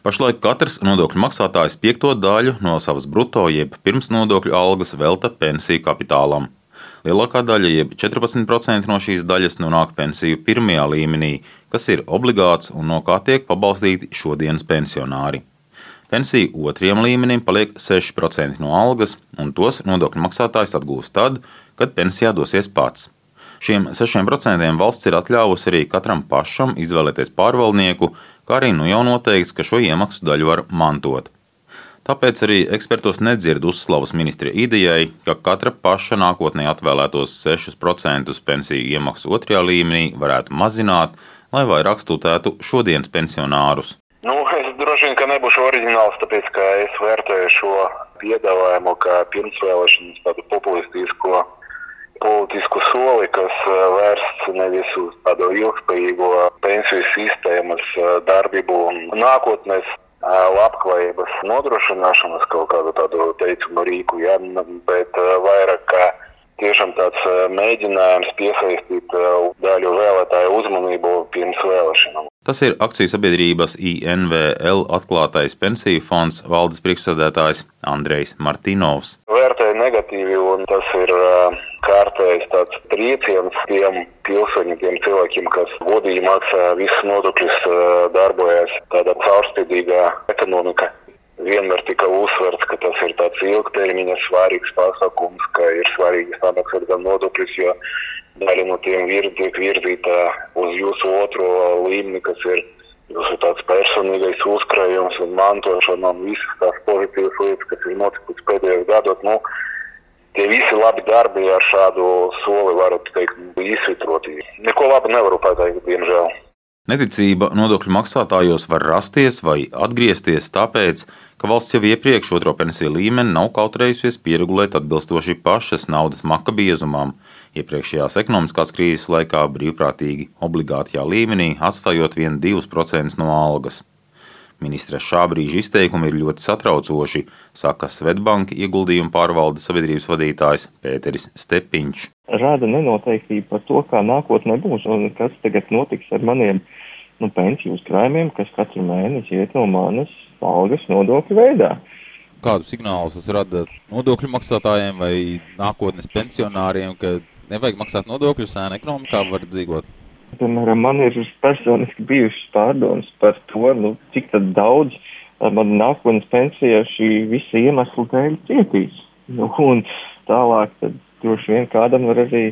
Pašlaik katrs nodokļu maksātājs piekto daļu no savas brutto jeb pirms nodokļu algas velta pensiju kapitālam. Lielākā daļa, jeb 14% no šīs daļas, nonāk pensiju pirmajā līmenī, kas ir obligāts un no kā tiek pabalstīti šodienas pensionāri. Pensiju otrajam līmenim paliek 6% no algas, un tos nodokļu maksātājs atgūs tad, kad pensijā dosies pats. Šiem 6% valsts ir atļāvusi arī katram pašam izvēlēties pārvaldnieku, kā arī nu jau noteikts, ka šo iemaksu daļu var mantot. Tāpēc arī ekspertos nedzird uzslavas ministra idejai, ka katra paša nākotnē atvēlētos 6% pensiju iemaksu otrajā līmenī varētu mazināt, lai vairāk studētu šodienas pensionārus. Nu, es droši vien, ka nebūšu oriģināls, tāpēc ka es vērtēju šo piedāvājumu kā pirmsvēlēšanas tādu populistisku politisku soli, kas eh, vērsts nevis uz tādu ilgspējīgo pensiju sistēmas eh, darbību un nākotnes eh, labklājības nodrošināšanas kaut kādu tādu teicumu rīku, ja, bet vairāk kā tiešām tāds mēģinājums piesaistīt daļu vēlētāju uzmanību pirms vēlēšanām. Tas ir akciju sabiedrības INVL atklātais pensiju fonds valdes priekšsēdētājs Andrejs Martinovs. Vērtēju negatīvi, un tas ir kārtējs tāds trieciens tiem pilsoņiem, tiem cilvēkiem, kas godīgi maksā visus nodokļus, darbojas tādā caurspīdīgā ekonomikā. Vienmēr tika uzsverts, ka tas ir tāds ilgtermiņa svarīgs pasākums, ka ir svarīgi samaksāt gan nodokļus, jo daļa no tiem vir, tiek virzīta uz jūsu otro līmeni, kas ir jūsu tāds personīgais uzkrājums un mantošana un visas tās pozitīvas lietas, kas ir notikusi pēdējos gados. Nu, Tie visi labi darbi ar šādu soli varat teikt izsvitroti. Neko labu nevaru pateikt, diemžēl. Neticība nodokļu maksātājos var rasties vai atgriezties tāpēc, ka valsts jau iepriekš otro pensiju līmeni nav kautrējusies pieregulēt atbilstoši pašas naudas maka biezumam, iepriekšējās ekonomiskās krīzes laikā brīvprātīgi obligātajā līmenī atstājot vien 2% no algas. Ministra šā brīža izteikumi ir ļoti satraucoši, saka Svetbanka ieguldījuma pārvaldes sabiedrības vadītājs Pēteris Stepiņš. Rāda nenoteiktība par to, kā nākotnē būs un kas tagad notiks ar maniem nu, pensiju uzkrājumiem, kas katru mēnesi iet no manas algas nodokļu veidā. Kādu signālu tas rada nodokļu maksātājiem vai nākotnes pensionāriem, ka nevajag maksāt nodokļus, ēna ekonomikā var dzīvot? Piemēram, man ir personiski bijušas pārdomas par to, nu, cik daudz man nākotnes pensijā šī visa iemesla dēļ cietīs. Nu, un tālāk tad droši vien kādam var arī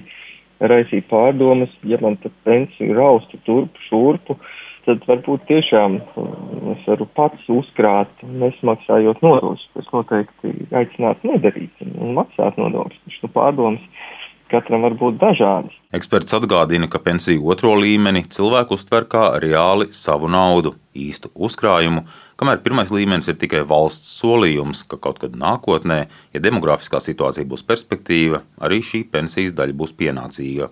raisīt pārdomas, ja man tad pensija rausta turpu šurpu, tad varbūt tiešām es varu pats uzkrāt, nesmaksājot nodokļus, kas noteikti aicinātu nedarīt un maksāt nodokļus. Taču nu, pārdomas katram var būt dažādas. Eksperts atgādina, ka pensiju otro līmeni cilvēku uztver kā reāli savu naudu, īstu uzkrājumu, kamēr pirmais līmenis ir tikai valsts solījums, ka kaut kad nākotnē, ja demografiskā situācija būs perspektīva, arī šī pensijas daļa būs pienācīga.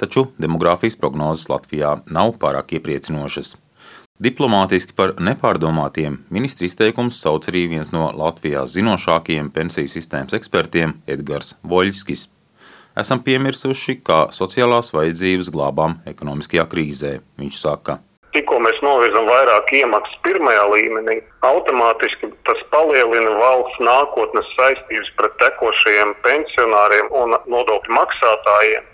Taču demogrāfijas prognozes Latvijā nav pārāk iepriecinošas. Diplomātiski par nepārdomātiem ministra izteikums sauc arī viens no Latvijā zinošākajiem pensiju sistēmas ekspertiem Edgars Voļskis esam piemirsuši, kā sociālās vajadzības glābām ekonomiskajā krīzē. Viņš saka. Tikko mēs novirzam vairāk iemaksas pirmajā līmenī, automātiski tas palielina valsts nākotnes saistības pret tekošajiem pensionāriem un nodokļu maksātājiem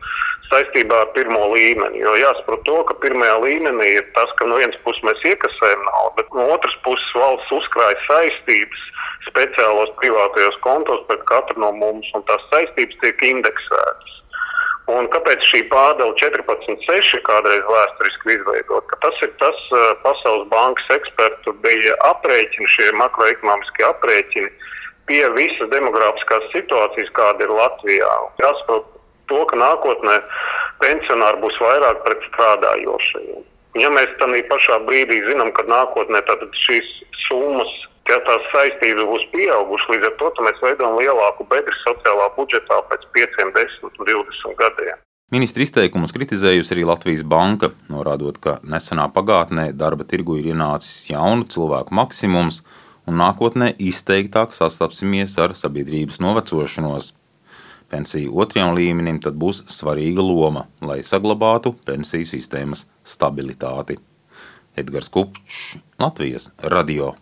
saistībā ar pirmo līmeni. Jo jāsaprot to, ka pirmajā līmenī ir tas, ka no vienas puses mēs iekasējam naudu, bet no otras puses valsts uzkrāja saistības speciālos privātajos kontos pret katru no mums, un tās saistības tiek indeksētas. Un kāpēc šī pārdala 14,6 kādreiz vēsturiski izveidota? Tas ir tas uh, Pasaules bankas ekspertu bija aprēķini, šie makroekonomiskie aprēķini pie visas demogrāfiskās situācijas, kāda ir Latvijā. Jāsaprot to, ka nākotnē pensionāri būs vairāk pret strādājošajiem. Ja mēs tam pašā brīdī zinām, ka nākotnē šīs summas ja tās saistības būs pieaugušas, līdz ar to mēs veidojam lielāku bedri sociālā budžetā pēc 5, 10 un 20 gadiem. Ministra izteikumus kritizējusi arī Latvijas banka, norādot, ka nesenā pagātnē darba tirgu ir ienācis jaunu cilvēku maksimums, un nākotnē izteiktāk sastapsimies ar sabiedrības novecošanos. Pensiju otrajam līmenim tad būs svarīga loma, lai saglabātu pensiju sistēmas stabilitāti. Edgars Kupčs, Latvijas radio.